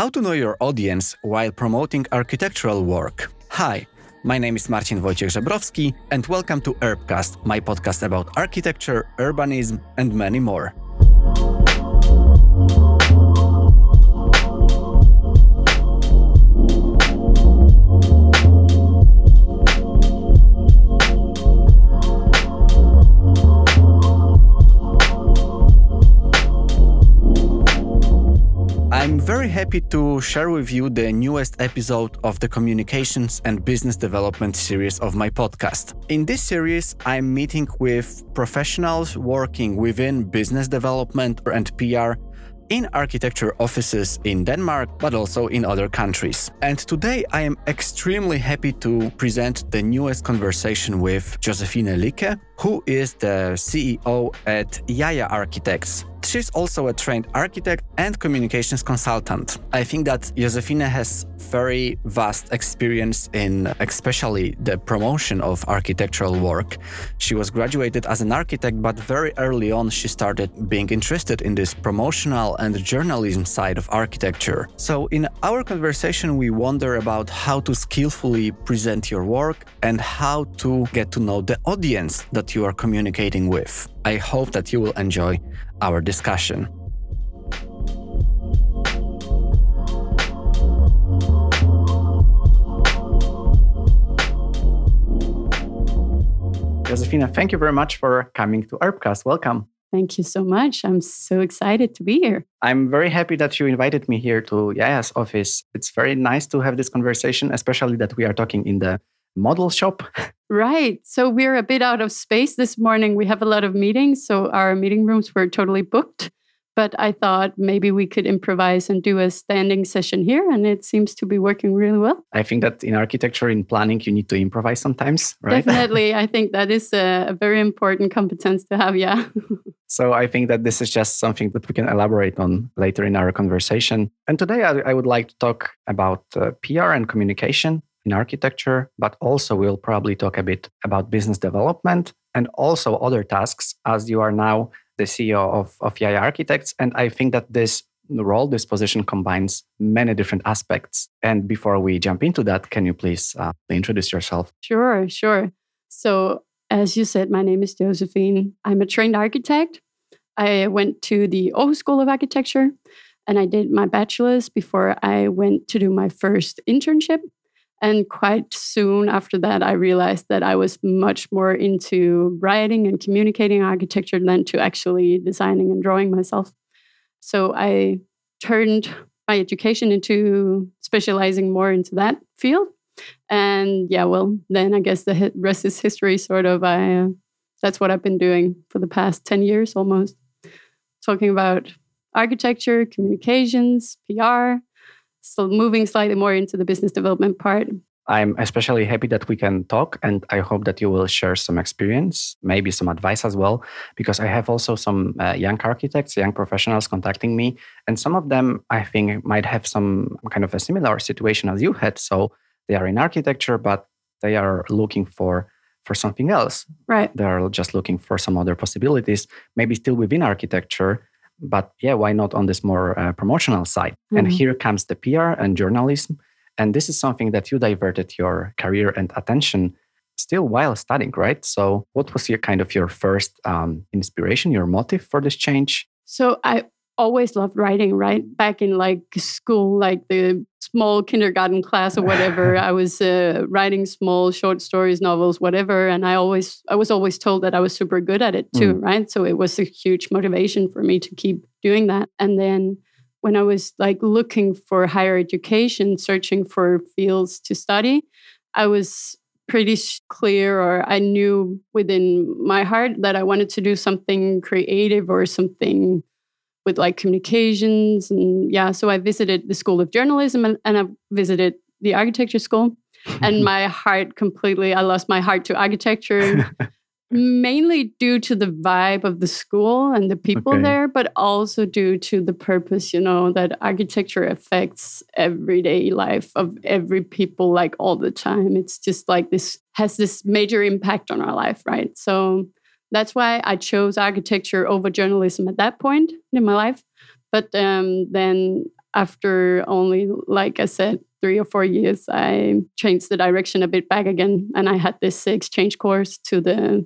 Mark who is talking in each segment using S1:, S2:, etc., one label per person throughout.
S1: How to know your audience while promoting architectural work. Hi, my name is Marcin Wojciech Żebrowski, and welcome to Urbcast, my podcast about architecture, urbanism, and many more. I'm very happy to share with you the newest episode of the Communications and Business Development series of my podcast. In this series, I'm meeting with professionals working within business development and PR in architecture offices in Denmark, but also in other countries. And today I am extremely happy to present the newest conversation with Josephine Licke, who is the CEO at JaJa Architects. She's also a trained architect and communications consultant. I think that Josefina has very vast experience in especially the promotion of architectural work. She was graduated as an architect, but very early on she started being interested in this promotional and journalism side of architecture. So in our conversation we wonder about how to skillfully present your work and how to get to know the audience that you are communicating with. I hope that you will enjoy our discussion. Josefina, thank you very much for coming to Urbcast. Welcome.
S2: Thank you so much. I'm so excited to be here.
S1: I'm very happy that you invited me here to JaJa's office. It's very nice to have this conversation, especially that we are talking in the model shop.
S2: Right. So we're a bit out of space this morning. We have a lot of meetings, so our meeting rooms were totally booked. But I thought maybe we could improvise and do a standing session here, and it seems to be working really well.
S1: I think that in architecture, in planning, you need to improvise sometimes, right?
S2: Definitely. I think that is a, a very important competence to have, yeah.
S1: so I think that this is just something that we can elaborate on later in our conversation. And today I, I would like to talk about uh, PR and communication in architecture, but also we'll probably talk a bit about business development and also other tasks as you are now the CEO of, of JaJa Architects. And I think that this role, this position combines many different aspects. And before we jump into that, can you please uh, introduce yourself?
S2: Sure, sure. So, as you said, my name is Josephine. I'm a trained architect. I went to the Aarhus School of Architecture and I did my bachelor's before I went to do my first internship and quite soon after that, I realized that I was much more into writing and communicating architecture than to actually designing and drawing myself. So I turned my education into specializing more into that field. And yeah, well, then I guess the rest is history, sort of. I, uh, that's what I've been doing for the past 10 years almost. Talking about architecture, communications, PR, so moving slightly more into the business development part.
S1: I'm especially happy that we can talk, and I hope that you will share some experience, maybe some advice as well, because I have also some uh, young architects, young professionals contacting me, and some of them I think might have some kind of a similar situation as you had. So they are in architecture, but they are looking for for something else.
S2: Right.
S1: They are just looking for some other possibilities, maybe still within architecture, but yeah, why not on this more uh, promotional side? Mm-hmm. And here comes the PR and journalism. And this is something that you diverted your career and attention still while studying, right? So, what was your kind of your first um, inspiration, your motive for this change?
S2: So, I always loved writing, right? Back in like school, like the small kindergarten class or whatever, I was uh, writing small short stories, novels, whatever. And I always, I was always told that I was super good at it too, mm. right? So it was a huge motivation for me to keep doing that. And then when I was like looking for higher education, searching for fields to study, I was pretty clear or I knew within my heart that I wanted to do something creative or something with like communications and yeah so i visited the school of journalism and, and i visited the architecture school. And my heart completely i lost my heart to architecture mainly due to the vibe of the school and the people okay. there but also due to the purpose you know that architecture affects everyday life of every people like all the time. It's just like this has this major impact on our life right? So that's why I chose architecture over journalism at that point in my life. But um, then after only, like I said, three or four years, I changed the direction a bit back again. And I had this exchange course to the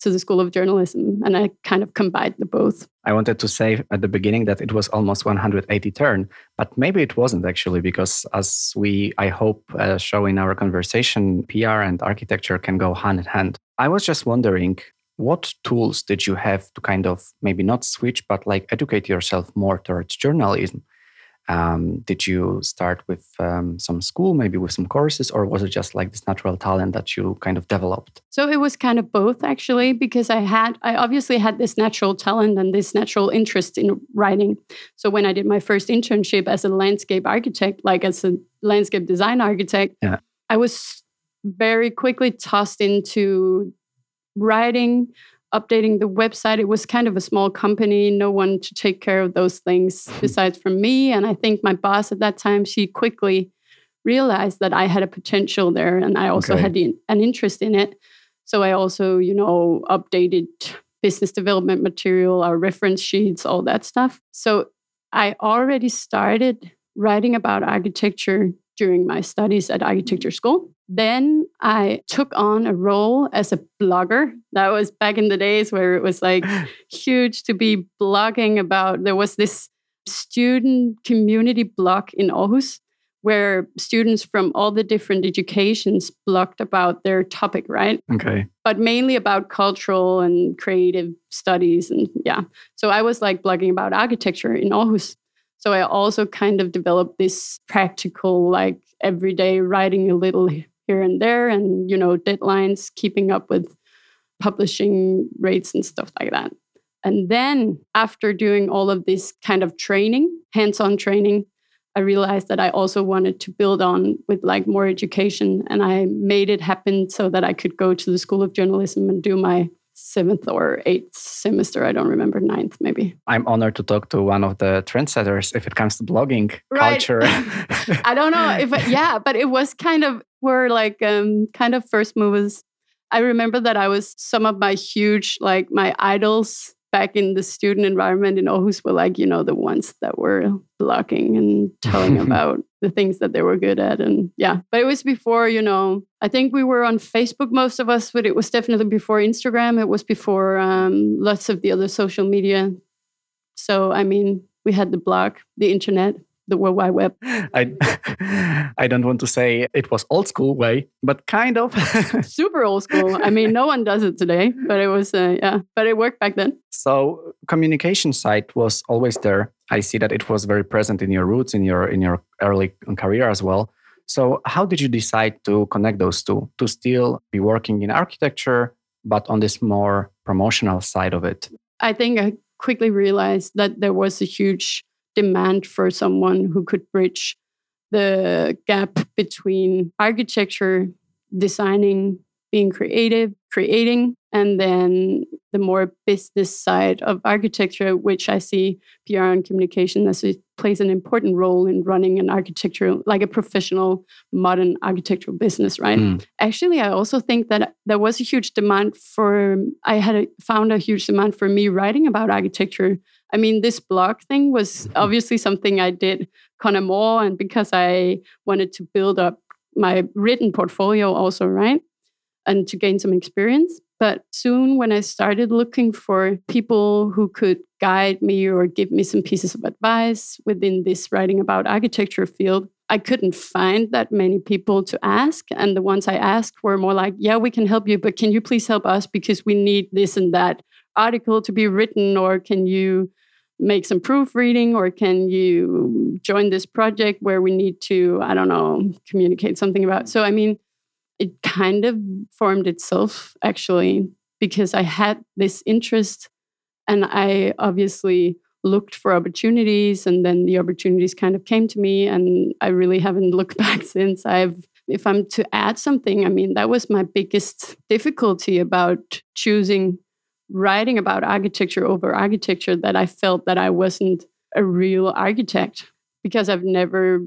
S2: to the School of Journalism, and I kind of combined the both.
S1: I wanted to say at the beginning that it was almost 180 turn, but maybe it wasn't actually because, as we, I hope, uh, show in our conversation, PR and architecture can go hand in hand. I was just wondering. What tools did you have to kind of maybe not switch, but like educate yourself more towards journalism? Um, did you start with um, some school, maybe with some courses, or was it just like this natural talent that you kind of developed?
S2: So it was kind of both actually, because I had, I obviously had this natural talent and this natural interest in writing. So when I did my first internship as a landscape architect, like as a landscape design architect, yeah. I was very quickly tossed into writing updating the website. It was kind of a small company, no one to take care of those things besides from me. And I think my boss at that time, she quickly realized that I had a potential there and I also okay. had an interest in it. So I also, you know, updated business development material, our reference sheets, all that stuff. So I already started writing about architecture during my studies at architecture school. Then I took on a role as a blogger. That was back in the days where it was like huge to be blogging about. There was this student community blog in Aarhus where students from all the different educations blogged about their topic, right?
S1: Okay.
S2: But mainly about cultural and creative studies. And yeah. So I was like blogging about architecture in Aarhus. So I also kind of developed this practical, like everyday writing a little here and there and, you know, deadlines, keeping up with publishing rates and stuff like that. And then after doing all of this kind of training, hands on training, I realized that I also wanted to build on with like more education. And I made it happen so that I could go to the School of Journalism and do my seventh or eighth semester. I don't remember, ninth maybe.
S1: I'm honored to talk to one of the trendsetters if it comes to blogging right. culture.
S2: I don't know if, yeah, but it was kind of, we're like um, kind of first movers. I remember that I was some of my huge, like my idols back in the student environment in Aarhus were like, you know, the ones that were blocking and telling about the things that they were good at. And yeah, but it was before, you know, I think we were on Facebook, most of us, but it was definitely before Instagram. It was before um, lots of the other social media. So, I mean, we had the blog, the internet, the World Wide Web.
S1: I, I don't want to say it was old school way, but kind of.
S2: Super old school. I mean, no one does it today, but it was, uh, yeah, but it worked back then.
S1: So communication side was always there. I see that it was very present in your roots, in your in your early career as well. So how did you decide to connect those two to still be working in architecture, but on this more promotional side of it?
S2: I think I quickly realized that there was a huge demand for someone who could bridge the gap between architecture, designing, being creative, creating, and then the more business side of architecture, which I see PR and communication as it plays an important role in running an architecture, like a professional modern architectural business, right? Mm. Actually, I also think that there was a huge demand for, I had a, found a huge demand for me writing about architecture. I mean, this blog thing was obviously something I did kind of more, and because I wanted to build up my written portfolio also, right? And to gain some experience. But soon, when I started looking for people who could guide me or give me some pieces of advice within this writing about architecture field, I couldn't find that many people to ask. And the ones I asked were more like, yeah, we can help you, but can you please help us because we need this and that article to be written? Or can you make some proofreading? Or can you join this project where we need to, I don't know, communicate something about? So, I mean, it kind of formed itself actually because I had this interest and I obviously looked for opportunities and then the opportunities kind of came to me and I really haven't looked back since. I've if I'm to add something, I mean that was my biggest difficulty about choosing writing about architecture over architecture that I felt that I wasn't a real architect because I've never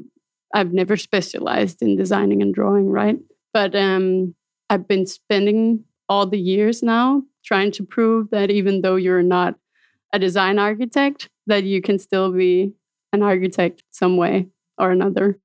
S2: I've never specialized in designing and drawing, right? But um, I've been spending all the years now trying to prove that even though you're not a design architect, that you can still be an architect some way or another.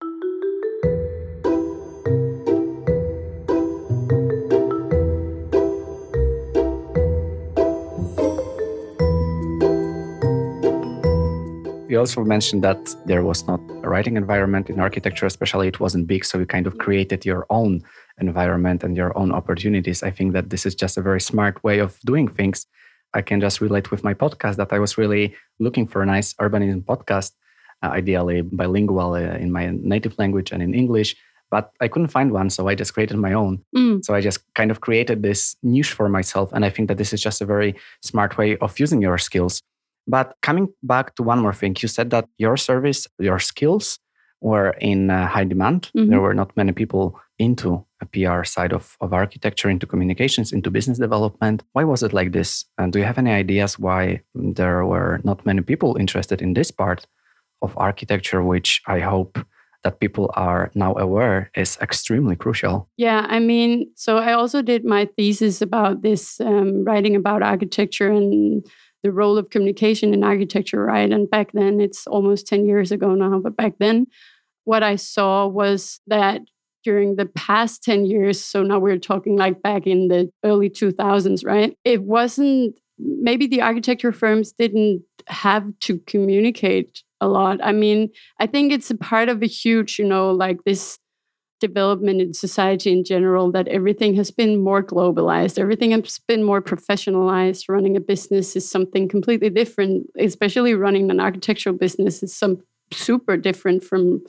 S1: You also mentioned that there was not a writing environment in architecture, especially it wasn't big. So you kind of created your own environment and your own opportunities. I think that this is just a very smart way of doing things. I can just relate with my podcast that I was really looking for a nice urbanism podcast, uh, ideally bilingual uh, in my native language and in English. But I couldn't find one, so I just created my own.
S2: Mm.
S1: So I just kind of created this niche for myself. And I think that this is just a very smart way of using your skills. But coming back to one more thing, you said that your service, your skills were in uh, high demand.
S2: Mhm.
S1: There were not many people into a PR side of, of architecture, into communications, into business development. Why was it like this? And do you have any ideas why there were not many people interested in this part of architecture, which I hope that people are now aware is extremely crucial?
S2: Yeah, I mean, so I also did my thesis about this, um, writing about architecture and the role of communication in architecture, right? And back then, it's almost 10 years ago now, but back then, what I saw was that during the past 10 years, so now we're talking like back in the early 2000s, right? It wasn't, maybe the architecture firms didn't have to communicate a lot. I mean, I think it's a part of a huge, you know, like this development in society in general that everything has been more globalized. Everything has been more professionalized. Running a business is something completely different especially running an architectural business is some super different from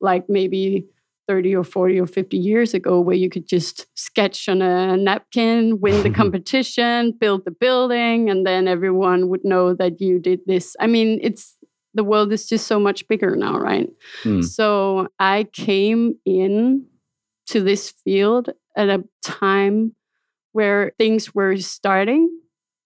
S2: like maybe 30 or 40 or 50 years ago where you could just sketch on a napkin win the competition build the building and then everyone would know that you did this. I mean it's the world is just so much bigger now right
S1: Hmm.
S2: so I came in to this field at a time where things were starting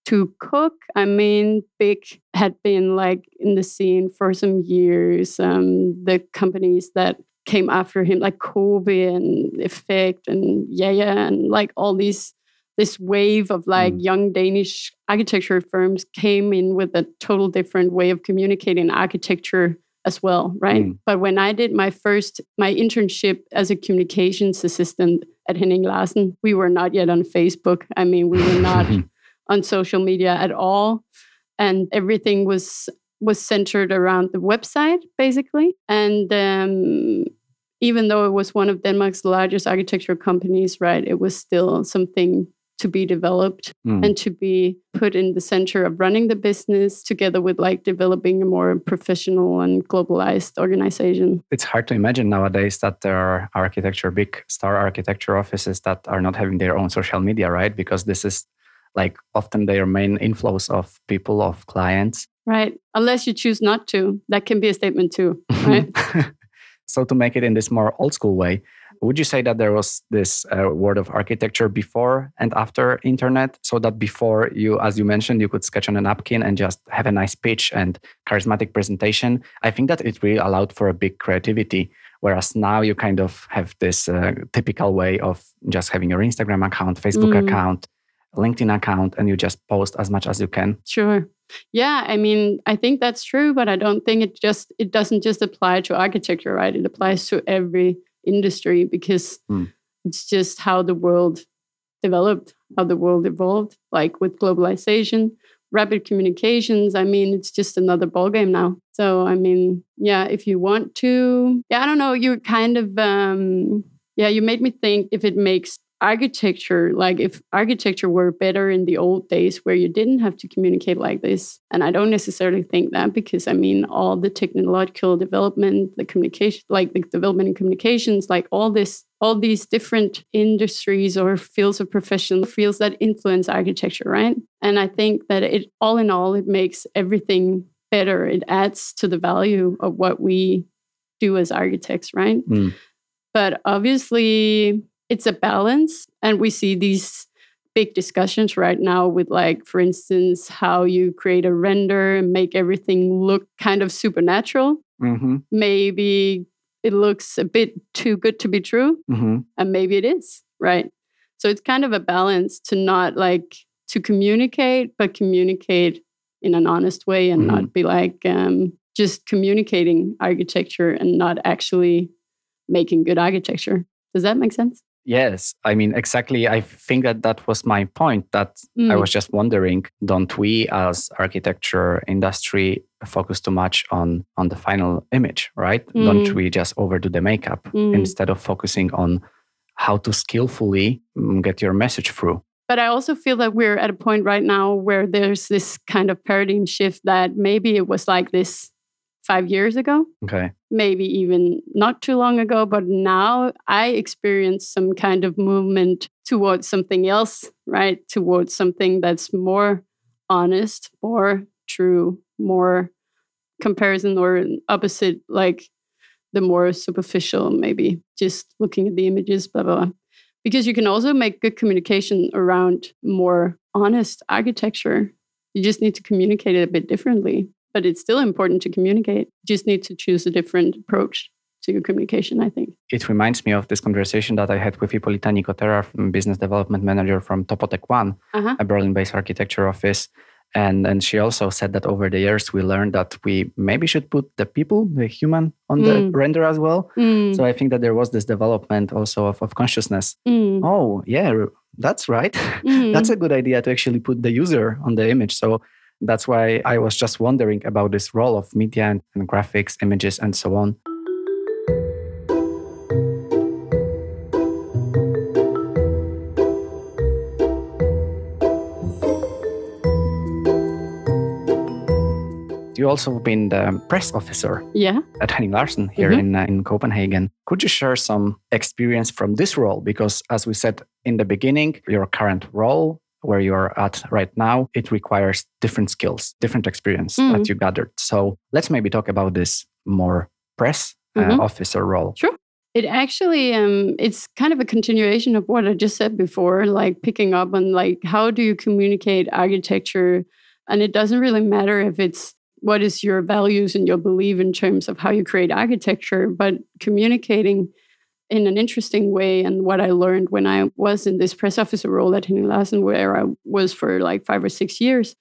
S2: to cook. I mean, Big had been like in the scene for some years. Um, the companies that came after him, like COBE and EFFEKT and JaJa, and like all these this wave of like
S1: Mm.
S2: young Danish architecture firms came in with a total different way of communicating architecture as well, right?
S1: Mm.
S2: But when I did my first my internship as a communications assistant at Henning Larsen, we were not yet on Facebook. I mean, we were not on social media at all, and everything was was centered around the website basically. And um, even though it was one of Denmark's largest architecture companies, right, it was still something to be developed
S1: Mm.
S2: and to be put in the center of running the business together with like developing a more professional and globalized organization.
S1: it's hard to imagine nowadays that there are architecture, big star architecture offices that are not having their own social media, right? Because this is like often their main inflows of people, of clients.
S2: Right. Unless you choose not to. That can be a statement too. Right.
S1: so, to make it in this more old school way, would you say that there was this uh, word of architecture before and after internet? So that before you, as you mentioned, you could sketch on a napkin and just have a nice pitch and charismatic presentation. I think that it really allowed for a big creativity. Whereas now you kind of have this uh, typical way of just having your Instagram account, Facebook
S2: Mm.
S1: account, LinkedIn account, and you just post as much as you can.
S2: Sure. Yeah, I mean, I think that's true, but I don't think it just it doesn't just apply to architecture, right? It applies to every industry because
S1: Hmm.
S2: it's just how the world developed, how the world evolved, like with globalization, rapid communications. I mean, it's just another ballgame now. So, I mean, yeah, if you want to, yeah, I don't know, you kind of, um, yeah, you made me think if it makes architecture like if architecture were better in the old days where you didn't have to communicate like this and i don't necessarily think that because i mean all the technological development the communication like the development in communications like all this all these different industries or fields of profession fields that influence architecture right? And i think that it all in all it makes everything better. It adds to the value of what we do as architects right?
S1: Mm.
S2: but obviously it's a balance and we see these big discussions right now with like for instance how you create a render and make everything look kind of supernatural.
S1: Hmm
S2: maybe it looks a bit too good to be true
S1: hmm
S2: and maybe it is right? So it's kind of a balance to not like to communicate but communicate in an honest way and not be like um, just communicating architecture and not actually making good architecture. Does that make sense?
S1: Yes, I mean exactly. I think that that was my point. That mm. I was just wondering, don't we as architecture industry focus too much on on the final image, right? Mm. Don't we just overdo the makeup mm. instead of focusing on how to skillfully mm, get your message through?
S2: But I also feel that we're at a point right now where there's this kind of paradigm shift that maybe it was like this five years ago.
S1: Okay.
S2: Maybe even not too long ago. But now I experience some kind of movement towards something else, right? Towards something that's more honest, more true, more comparison or opposite, like the more superficial, maybe just looking at the images, blah, blah, blah. Because you can also make good communication around more honest architecture. You just need to communicate it a bit differently but it's still important to communicate. You just need to choose a different approach to your communication, I think.
S1: It reminds me of this conversation that I had with Ippolita Nicotera, business development manager from Topotek One, uh-huh. a Berlin based architecture office. And, and she also said that over the years, we learned that we maybe should put the people, the human, on mm. the render as well. Mm. So I think that there was this development also of, of consciousness. Mm. Oh, yeah, that's right. Mm. that's a good idea to actually put the user on the image. So that's why I was just wondering about this role of media and, and graphics, images, and so on. You also been the press officer
S2: yeah.
S1: at Henning Larsen here mm-hmm. in, uh, in Copenhagen. Could you share some experience from this role? Because as we said in the beginning, your current role where you're at right now, it requires different skills, different experience mm. that you gathered. So let's maybe talk about this more press uh, mm-hmm. officer role.
S2: Sure. It actually, um, it's kind of a continuation of what I just said before, like picking up on like how do you communicate architecture, and it doesn't really matter if it's what is your values and your belief in terms of how you create architecture, but communicating in an interesting way. And what I learned when I was in this press officer role at Henning Larsen, where I was for like five or six years,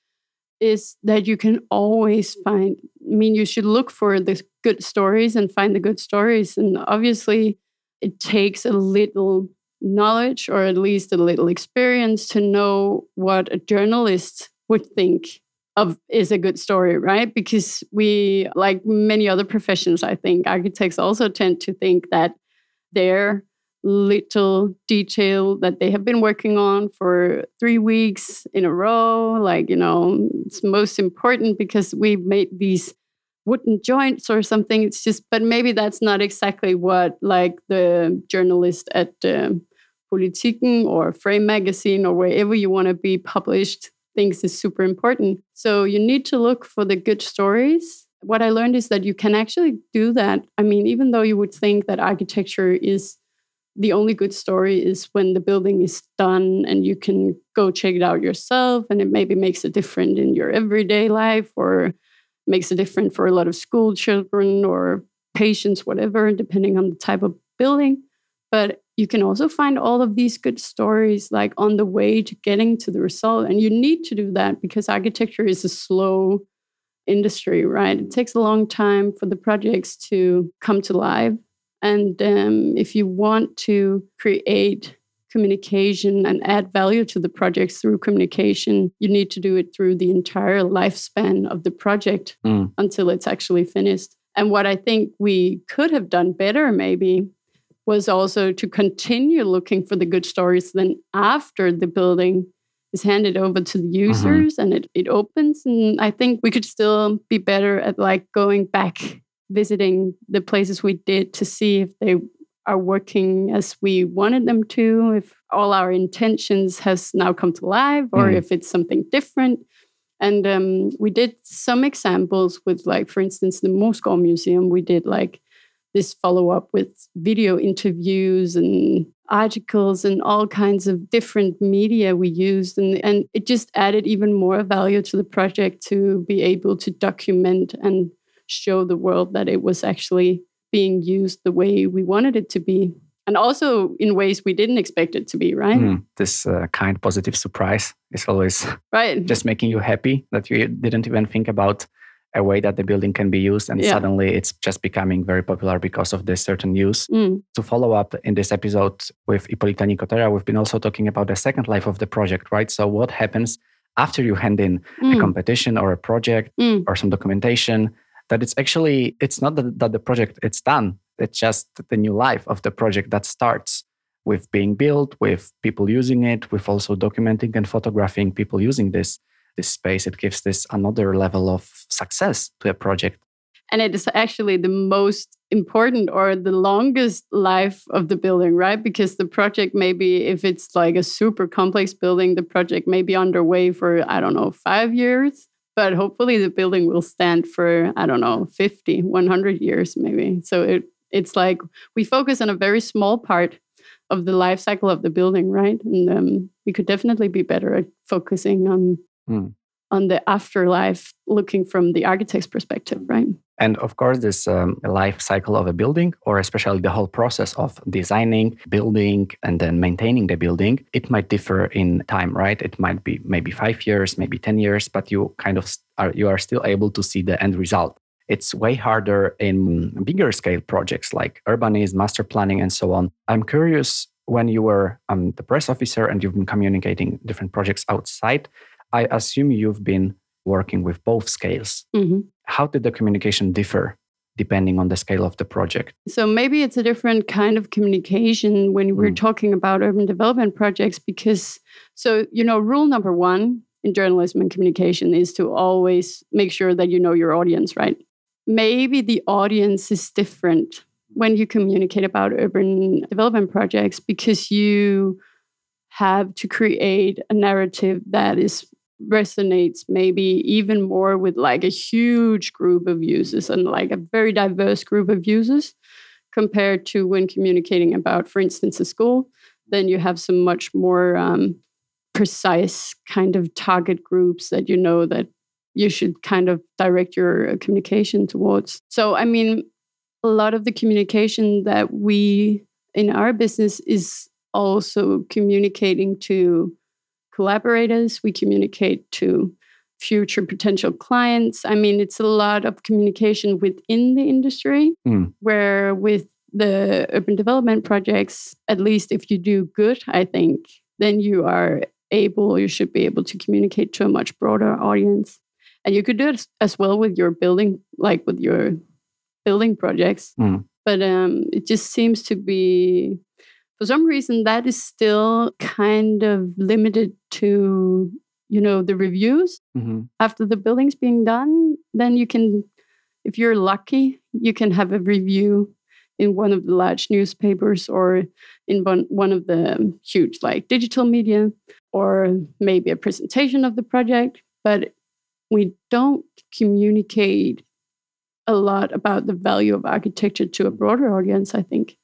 S2: is that you can always find, I mean, you should look for the good stories and find the good stories. And obviously, it takes a little knowledge or at least a little experience to know what a journalist would think of is a good story, right? Because we, like many other professions, I think architects also tend to think that their little detail that they have been working on for three weeks in a row. Like, you know, it's most important because we've made these wooden joints or something. It's just, but maybe that's not exactly what like the journalist at uh, Politiken or Frame Magazine or wherever you want to be published thinks is super important. So you need to look for the good stories what I learned is that you can actually do that. I mean, even though you would think that architecture is the only good story is when the building is done and you can go check it out yourself and it maybe makes a difference in your everyday life or makes a difference for a lot of school children or patients whatever depending on the type of building but you can also find all of these good stories like on the way to getting to the result and you need to do that because architecture is a slow industry, right? It takes a long time for the projects to come to life. And um, if you want to create communication and add value to the projects through communication, you need to do it through the entire lifespan of the project mm. until it's actually finished. And what I think we could have done better, maybe, was also to continue looking for the good stories then after the building is handed over to the mm-hmm. users mm-hmm. and it, it opens. And I think we could still be better at like going back, visiting the places we did to see if they are working as we wanted them to, if all our intentions has now come to life or mm. if it's something different. And um, we did some examples with like, for instance, the Moesgaard Museum, we did like this follow up with video interviews and articles and all kinds of different media we used and, and it just added even more value to the project to be able to document and show the world that it was actually being used the way we wanted it to be and also in ways we didn't expect it to be right? Mm,
S1: this uh, kind positive surprise is always
S2: right.
S1: just making you happy that you didn't even think about a way that the building can be used and
S2: Yeah.
S1: suddenly it's just becoming very popular because of this certain use
S2: Mm.
S1: to follow up in this episode with Ippolita Nicotera, we've been also talking about the second life of the project, right? So, what happens after you hand in a
S2: Mm.
S1: competition or a project
S2: Mm.
S1: or some documentation? That it's actually it's not that, that the project it's done. It's just the new life of the project that starts with being built, with people using it, with also documenting and photographing people using this this space. It gives this another level of success to a project.
S2: and it is actually the most important or the longest life of the building right because the project maybe if it's like a super complex building the project may be underway for i don't know 5 years but hopefully the building will stand for i don't know 50 100 years maybe so it it's like we focus on a very small part of the life cycle of the building right and um, we could definitely be better at focusing on
S1: Hmm.
S2: on the afterlife looking from the architect's perspective right
S1: And of course, this um, life cycle of a building, or especially the whole process of designing, building, and then maintaining the building, it might differ in time, right? It might be maybe five years, maybe 10 years, but you kind of are, you are still able to see the end result. It's way harder in bigger scale projects like urbanism, master planning, and so on. I'm curious when you were um, the press officer and you've been communicating different projects outside, I assume you've been working with both scales
S2: Mhm.
S1: how did the communication differ depending on the scale of the project?
S2: So maybe it's a different kind of communication when we're
S1: Mm.
S2: talking about urban development projects because so you know rule number 1 in journalism and communication is to always make sure that you know your audience, right? Maybe the audience is different when you communicate about urban development projects because you have to create a narrative that is resonates maybe even more with like a huge group of users and like a very diverse group of users compared to when communicating about for instance a school then you have some much more um, precise kind of target groups that you know that you should kind of direct your communication towards. So i mean a lot of the communication that we in our business is also communicating to collaborators, we communicate to future potential clients. I mean, it's a lot of communication within the industry,
S1: Mm.
S2: where with the urban development projects, at least if you do good, I think, then you are able, you should be able to communicate to a much broader audience. And you could do it as well with your building, like with your building projects.
S1: Mm.
S2: But um, it just seems to be for some reason that is still kind of limited to you know the reviews.
S1: Mhm.
S2: after the building's being done then you can if you're lucky you can have a review in one of the large newspapers or in one, one of the huge like digital media or maybe a presentation of the project. But we don't communicate a lot about the value of architecture to a broader audience i think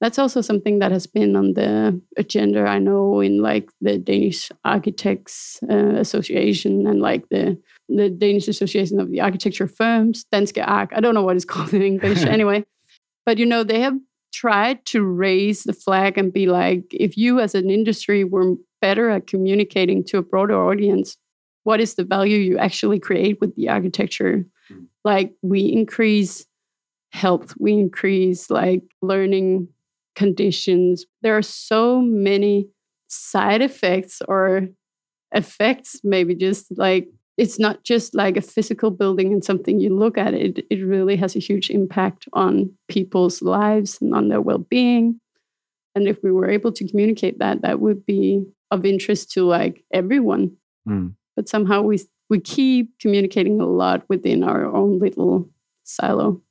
S2: that's also something that has been on the agenda i know in like the danish architects uh, association and like the the danish association of the architecture firms Danske Ark i don't know what it's called in english anyway. But you know they have tried to raise the flag and be like if you as an industry were better at communicating to a broader audience what is the value you actually create with the architecture? Like we increase health we increase like learning conditions. There are so many side effects or effects, maybe just like it's not just like a physical building and something you look at. It it really has a huge impact on people's lives and on their well-being. And if we were able to communicate that, that would be of interest to like everyone.
S1: Mm.
S2: But somehow we we keep communicating a lot within our own little silo.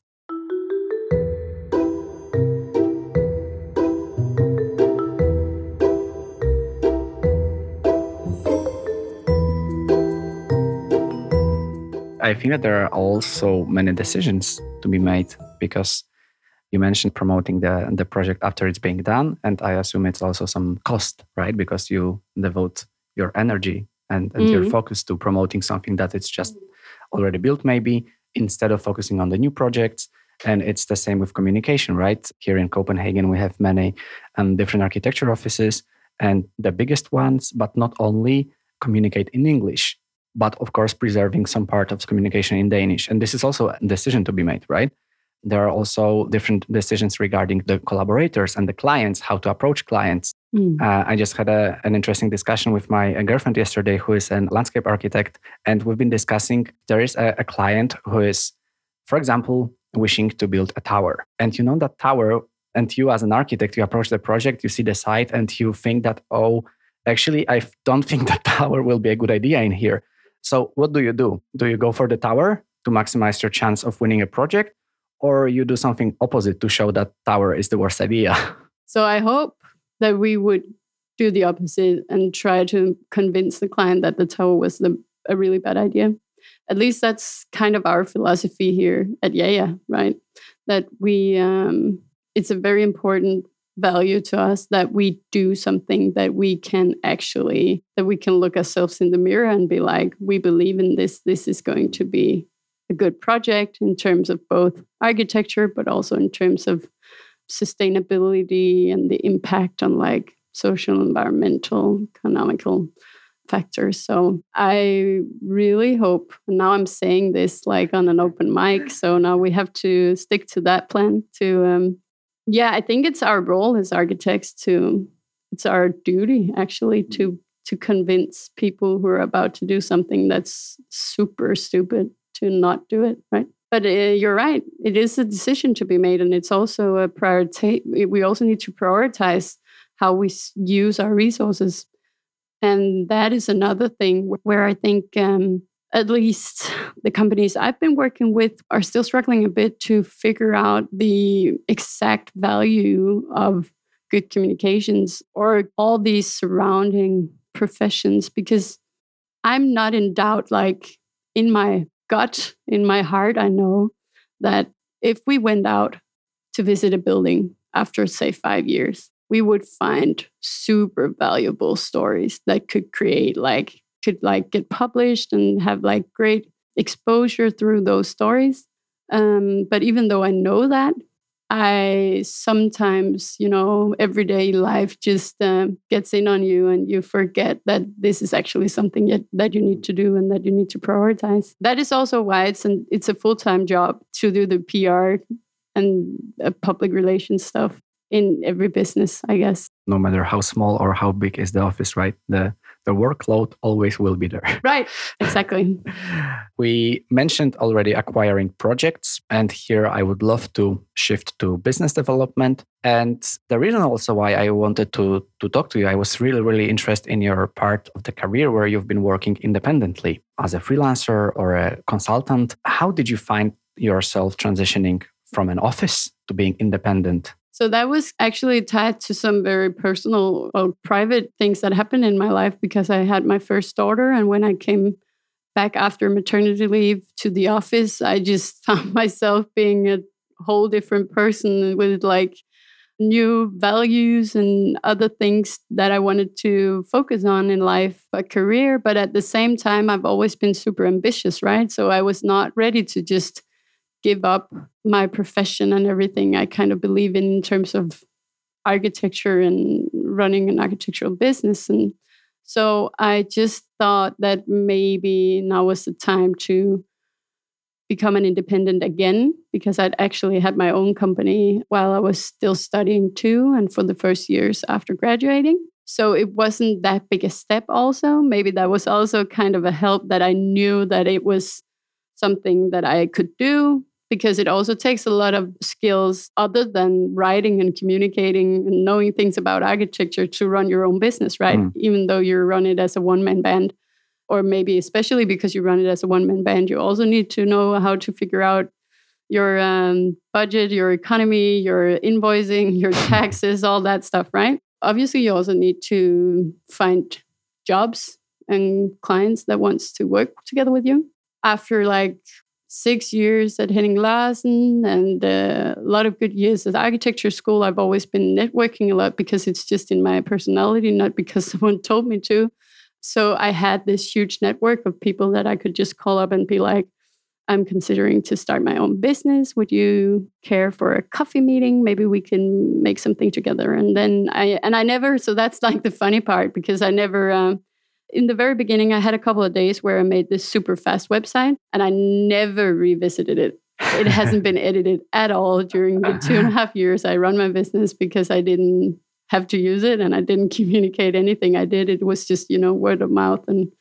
S1: I think that there are also many decisions to be made because you mentioned promoting the the project after it's being done, and I assume it's also some cost, right? Because you devote your energy and, and your
S2: Mhm.
S1: focus to promoting something that it's just already built, maybe instead of focusing on the new projects. And it's the same with communication, right? Here in Copenhagen, we have many um, different architecture offices, and the biggest ones, but not only, communicate in English but of course preserving some part of communication in Danish. And this is also a decision to be made, right? There are also different decisions regarding the collaborators and the clients, how to approach clients. Mm. Uh, I just had a, an interesting discussion with my girlfriend yesterday, who is a landscape architect, and we've been discussing there is a, a client who is, for example, wishing to build a tower, and you know that tower, and you as an architect, you approach the project, you see the site, and you think that oh, actually, I don't think the tower will be a good idea in here. So what do you do? Do you go for the tower to maximize your chance of winning a project, or you do something opposite to show that tower is the worst idea?
S2: So I hope that we would do the opposite and try to convince the client that the tower was the, a really bad idea. At least that's kind of our philosophy here at JaJa, right? That we, um, it's a very important value to us that we do something that we can actually, that we can look ourselves in the mirror and be like, we believe in this. This is going to be a good project in terms of both architecture, but also in terms of sustainability and the impact on like social, environmental, economical factors. So I really hope, now I'm saying this like on an open mic. So now we have to stick to that plan to, um, yeah, I think it's our role as architects to, it's our duty actually to to convince people who are about to do something that's super stupid to not do it, right? But uh, you're right. It is a decision to be made, and it's also a priority. We also need to prioritize how we use our resources, and that is another thing where I think um, at least the companies I've been working with are still struggling a bit to figure out the exact value of good communications or all these surrounding professions because I'm not in doubt like in my gut, in my heart, I know that if we went out to visit a building after, say, five years, we would find super valuable stories that could create like could like get published and have like great exposure through those stories um, but even though i know that I sometimes, you know, everyday life just um, gets in on you and you forget that this is actually something yet, that you need to do and that you need to prioritize. That is also why it's an, it's a full time job to do the PR and uh, public relations stuff in every business, I guess.
S1: No matter how small or how big is the office, right? The the workload always will be there.
S2: Right, exactly.
S1: we mentioned already acquiring projects, and here I would love to shift to business development. And the reason also why I wanted to, to talk to you, I was really, really interested in your part of the career where you've been working independently as a freelancer or a consultant. How did you find yourself transitioning from an office to being independent?
S2: So that was actually tied to some very personal or private things that happened in my life because I had my first daughter. And when I came back after maternity leave to the office, I just found myself being a whole different person with like new values and other things that I wanted to focus on in life, a career. But at the same time, I've always been super ambitious, right? So I was not ready to just give up my profession and everything I kind of believe in in terms of architecture and running an architectural business. And so I just thought that maybe now was the time to become an independent again because I'd actually had my own company while I was still studying too and for the first years after graduating. So it wasn't that big a step also. Maybe that was also kind of a help that I knew that it was something that I could do because it also takes a lot of skills other than writing and communicating and knowing things about architecture to run your own business, right? Mm. Even though you run it as a one man band, or maybe especially because you run it as a one man band, you also need to know how to figure out your um, budget, your economy, your invoicing, your taxes, all that stuff, right? Obviously, you also need to find jobs and clients that wants to work together with you after like six years at Henning Larsen and uh, a lot of good years at architecture school. I've always been networking a lot because it's just in my personality, not because someone told me to. So I had this huge network of people that I could just call up and be like, I'm considering to start my own business. Would you care for a coffee meeting? Maybe we can make something together. And then I and I never. So that's like the funny part because I never. Um, In the very beginning, I had a couple of days where I made this super fast website and I never revisited it. It hasn't been edited at all during the two and a half years I run my business because I didn't have to use it and I didn't communicate anything I did. It was just, you know, word of mouth and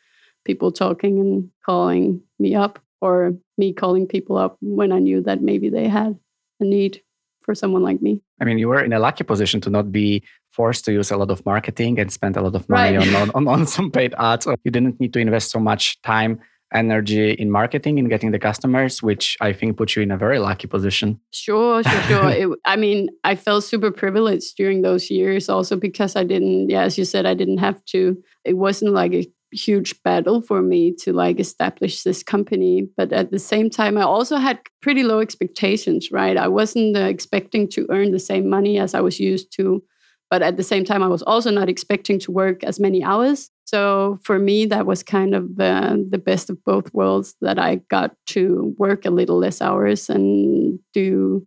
S2: people talking and calling me up or me calling people up when I knew that maybe they had a need for someone like me.
S1: I mean, you were in a lucky position to not be forced to use a lot of marketing and spend a lot of money right. on, on, on some paid ads. You didn't need to invest so much time energy in marketing and getting the customers, which I think put you in a very lucky position.
S2: Sure, sure, sure. it, I mean, I felt super privileged during those years also because I didn't, yeah, as you said, I didn't have to. It wasn't like a huge battle for me to like establish this company but at the same time i also had pretty low expectations right i wasn't uh, expecting to earn the same money as i was used to but at the same time i was also not expecting to work as many hours so for me, that was kind of the, the best of both worlds that I got to work a little less hours and do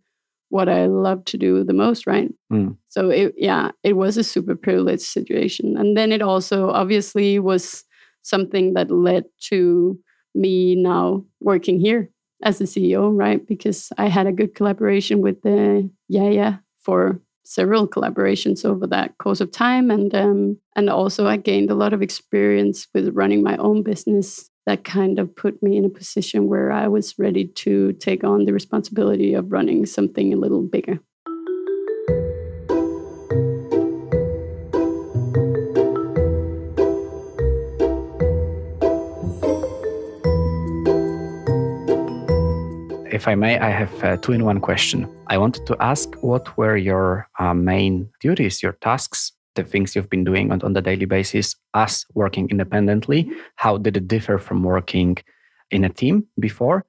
S2: what I love to do the most, right? Mm. So it, yeah, it was a super privileged situation. And then it also obviously was something that led to me now working here as a CEO, right? Because I had a good collaboration with the JaJa for several collaborations over that course of time and um, and also I gained a lot of experience with running my own business that kind of put me in a position where I was ready to take on the responsibility of running something a little bigger.
S1: If I may, I have a two in one question. I wanted to ask what were your uh, main duties, your tasks, the things you've been doing on, on the daily basis as working independently? How did it differ from working in a team before?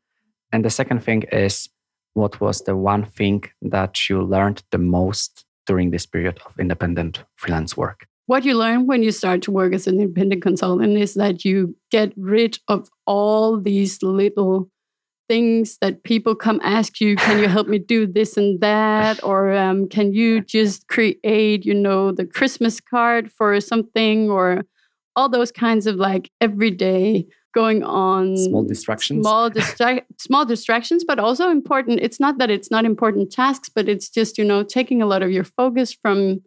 S1: And the second thing is, what was the one thing that you learned the most during this period of independent freelance work?
S2: What you learn when you start to work as an independent consultant is that you get rid of all these little things that people come ask you can you help me do this and that? Or um, can you just create you know the christmas card for something? Or all those kinds of like everyday going on
S1: small distractions.
S2: small distra- small distractions but also important it's not that it's not important tasks but it's just you know taking a lot of your focus from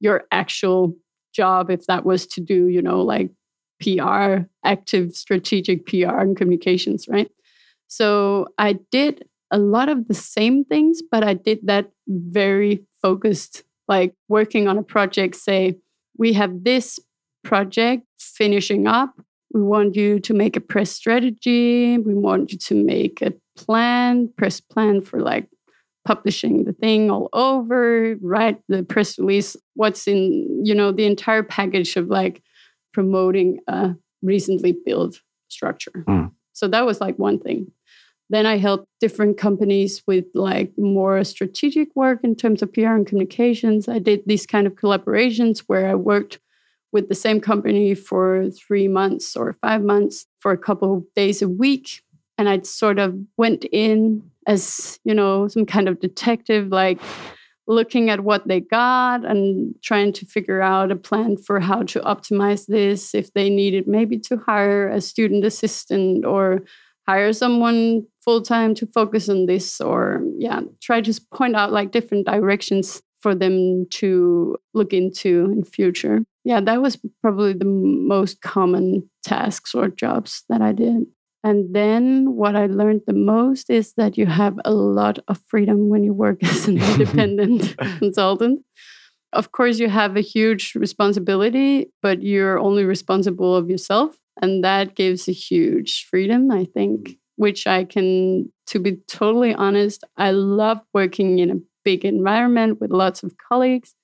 S2: your actual job if that was to do you know like pr active strategic pr and communications right so I did a lot of the same things, but I did that very focused, like working on a project, say, we have this project finishing up. We want you to make a press strategy. We want you to make a plan, press plan for like publishing the thing all over, write the press release, what's in, you know, the entire package of like promoting a recently built structure. Mm. So that was like one thing. Then I helped different companies with like more strategic work in terms of PR and communications. I did these kind of collaborations where I worked with the same company for three months or five months for a couple of days a week. And I sort of went in as, you know, some kind of detective, like looking at what they got and trying to figure out a plan for how to optimize this if they needed maybe to hire a student assistant or hire someone full time to focus on this or yeah try to point out like different directions for them to look into in future. Yeah that was probably the most common tasks or jobs that i did. And then what i learned the most is that you have a lot of freedom when you work as an independent consultant. Of course you have a huge responsibility but you're only responsible of yourself and that gives a huge freedom, I think, which I can, to be totally honest, I love working in a big environment with lots of colleagues.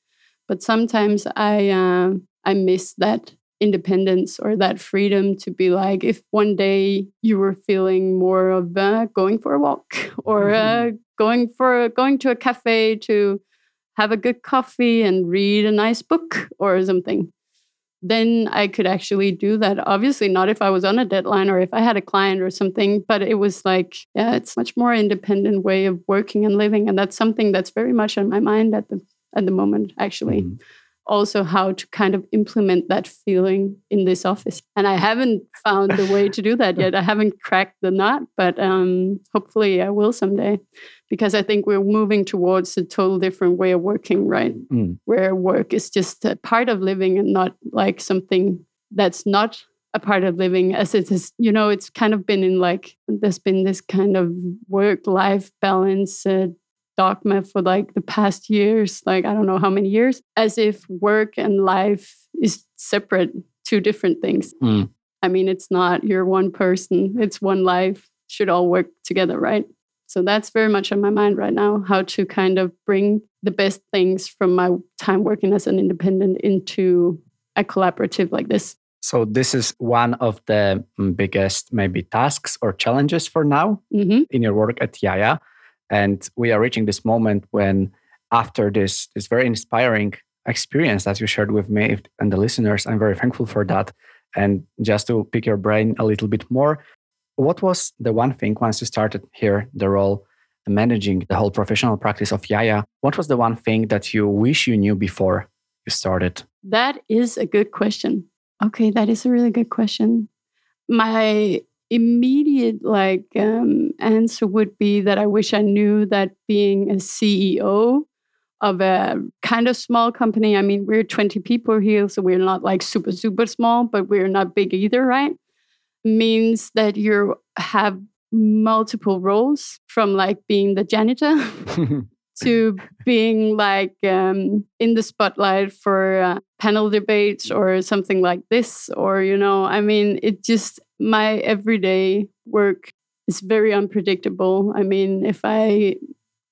S2: But sometimes I, uh, I miss that independence or that freedom to be like, if one day you were feeling more of uh, going for a walk or uh, mm-hmm. going for going to a cafe to have a good coffee and read a nice book or something then I could actually do that. Obviously, not if I was on a deadline or if I had a client or something, but it was like, yeah, it's much more independent way of working and living, and that's something that's very much on my mind at the at the moment. Actually, mm. Also how to kind of implement that feeling in this office. And I haven't found the way to do that yet. I haven't cracked the nut, but um, hopefully I will someday because I think we're moving towards a total different way of working, right? Mm. Where work is just a part of living and not like something that's not a part of living as it is you know it's kind of been in like there's been this kind of work life balance uh, dogma for like the past years like i don't know how many years as if work and life is separate two different things mm. i mean it's not you're one person it's one life should all work together right so that's very much on my mind right now how to kind of bring the best things from my time working as an independent into a collaborative like this
S1: so this is one of the mm, biggest maybe tasks or challenges for now mm-hmm. in your work at JaJa. And we are reaching this moment when after this this very inspiring experience that you shared with me and the listeners, I'm very thankful for that. And just to pick your brain a little bit more, what was the one thing once you started here the role managing the whole professional practice of JaJa, What was the one thing that you wish you knew before you started?
S2: That is a good question. Okay, that is a really good question. My immediate like um, answer would be that I wish I knew that being a CEO of a kind of small company. I mean, we're 20 people here, so we're not like super super small, but we're not big either, right? Means that you have multiple roles from like being the janitor to being like um, in the spotlight for uh, panel debates or something like this or you know i mean it just my everyday work is very unpredictable. I mean if i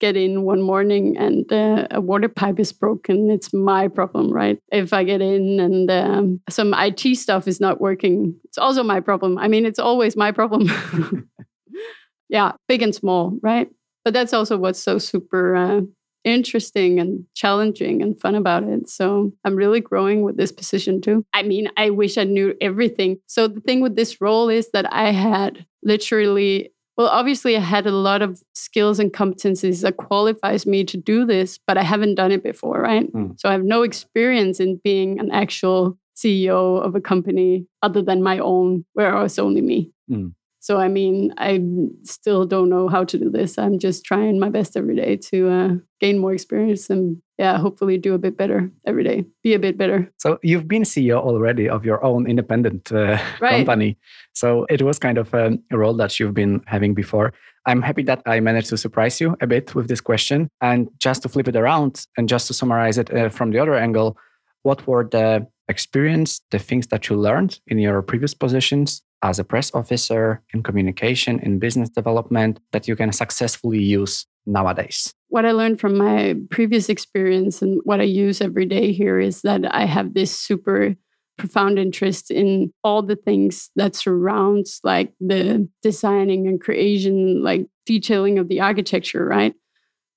S2: get in one morning and uh, a water pipe is broken it's my problem right? If i get in and um, some it stuff is not working it's also my problem. I mean it's always my problem. Yeah big and small right? But that's also what's so super uh, interesting and challenging and fun about it. So I'm really growing with this position too. I mean, I wish I knew everything. So the thing with this role is that I had literally well, obviously, I had a lot of skills and competencies that qualifies me to do this, but I haven't done it before, right? Mm. So I have no experience in being an actual CEO of a company other than my own, where it was only me. Mm. So, I mean, I still don't know how to do this. I'm just trying my best every day to uh, gain more experience and, yeah, hopefully do a bit better every day, be a bit better.
S1: So, you've been CEO already of your own independent uh, right. company. So, it was kind of um, a role that you've been having before. I'm happy that I managed to surprise you a bit with this question. And just to flip it around and just to summarize it uh, from the other angle, what were the experience, the things that you learned in your previous positions as a press officer in communication, in business development that you can successfully use nowadays?
S2: What I learned from my previous experience and what I use every day here is that I have this super profound interest in all the things that surrounds like the designing and creation like detailing of the architecture right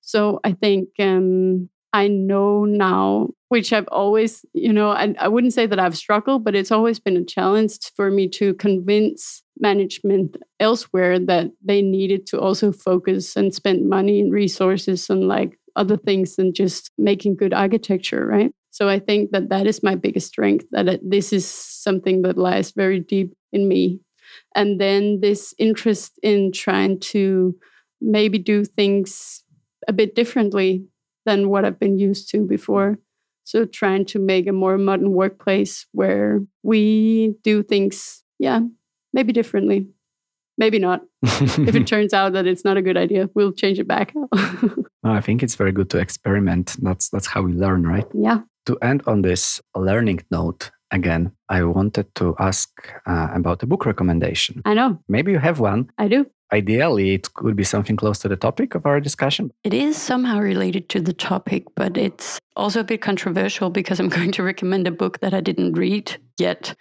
S2: so i think um, I know now, which I've always, you know, I, I wouldn't say that I've struggled, but it's always been a challenge for me to convince management elsewhere that they needed to also focus and spend money and resources on like other things than just making good architecture, right? So I think that that is my biggest strength, that this is something that lies very deep in me. And then this interest in trying to maybe do things a bit differently than what I've been used to before. So trying to make a more modern workplace where we do things, yeah, maybe differently. Maybe not. if it turns out that it's not a good idea, we'll change it back.
S1: I think it's very good to experiment. That's that's how we learn, right?
S2: Yeah.
S1: To end on this learning note, again, I wanted to ask uh, about a book recommendation.
S2: I know.
S1: Maybe you have one.
S2: I do
S1: ideally it could be something close to the topic of our discussion.
S2: It is somehow related to the topic, but it's also a bit controversial because I'm going to recommend a book that I didn't read yet.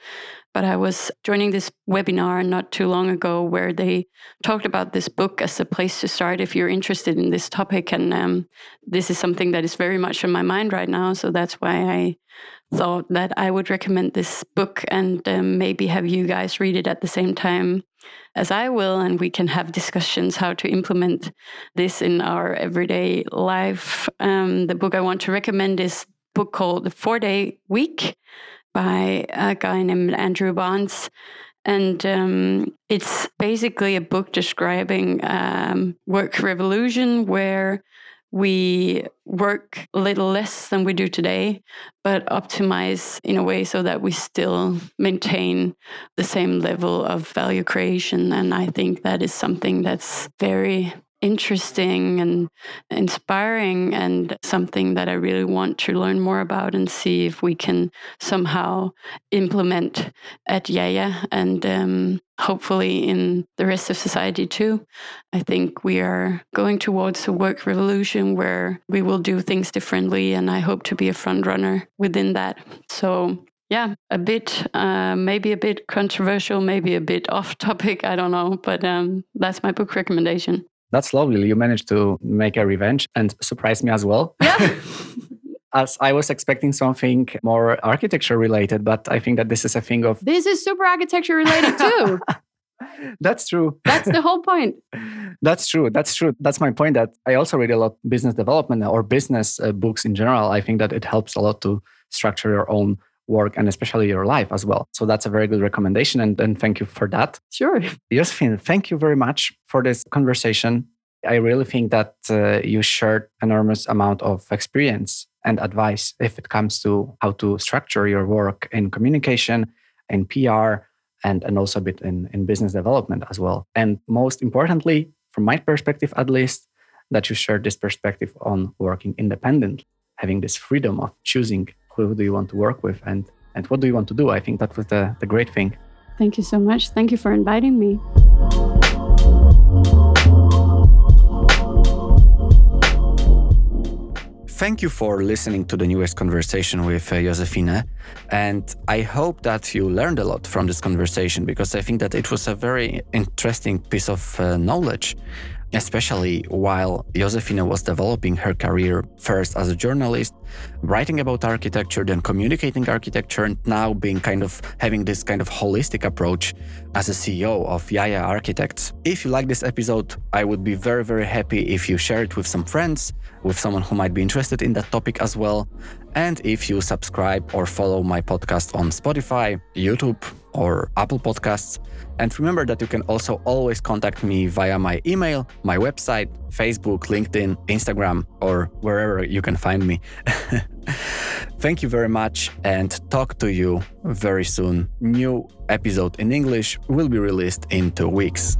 S2: But I was joining this webinar not too long ago where they talked about this book as a place to start if you're interested in this topic. And um, this is something that is very much in my mind right now. So that's why I thought that I would recommend this book and um, maybe have you guys read it at the same time as I will, and we can have discussions how to implement this in our everyday life. Um, the book I want to recommend is book called The Four Day Week by a guy named Andrew Barnes. And um, it's basically a book describing um, work revolution where we work a little less than we do today, but optimize in a way so that we still maintain the same level of value creation. And I think that is something that's very interesting and inspiring and something that I really want to learn more about and see if we can somehow implement at JaJa and um, hopefully in the rest of society too. I think we are going towards a work revolution where we will do things differently, and I hope to be a front runner within that. So yeah, a bit, uh, maybe a bit controversial, maybe a bit off topic. I don't know, but um, that's my book recommendation.
S1: That's lovely. You managed to make a revenge and surprise me as well.
S2: Yeah.
S1: as I was expecting something more architecture related, but I think that this is a thing of.
S2: This is super architecture related too.
S1: That's true.
S2: That's the whole point.
S1: That's true. That's true. That's my point. That I also read a lot business development or business uh, books in general. I think that it helps a lot to structure your own work and especially your life as well. So that's a very good recommendation. And, and thank you for that.
S2: Sure.
S1: Josephine, thank you very much for this conversation. I really think that uh, you shared enormous amount of experience and advice if it comes to how to structure your work in communication, in PR, and, and also a bit in, in business development as well. And most importantly, from my perspective at least, that you share this perspective on working independent, having this freedom of choosing who do you want to work with and and what do you want to do. I think that was the, the great thing.
S2: Thank you so much. Thank you for inviting me
S1: Thank you for listening to the newest conversation with uh, Josefina. And I hope that you learned a lot from this conversation because I think that it was a very interesting piece of uh, knowledge especially while Josefina was developing her career first as a journalist, writing about architecture, then communicating architecture, and now being kind of having this kind of holistic approach as a CEO of JaJa Architects. If you like this episode, I would be very, very happy if you share it with some friends, with someone who might be interested in that topic as well. And if you subscribe or follow my podcast on Spotify, YouTube, or Apple Podcasts. And remember that you can also always contact me via my email, my website, Facebook, LinkedIn, Instagram, or wherever you can find me. Thank you very much and talk to you very soon. New episode in English will be released in two weeks.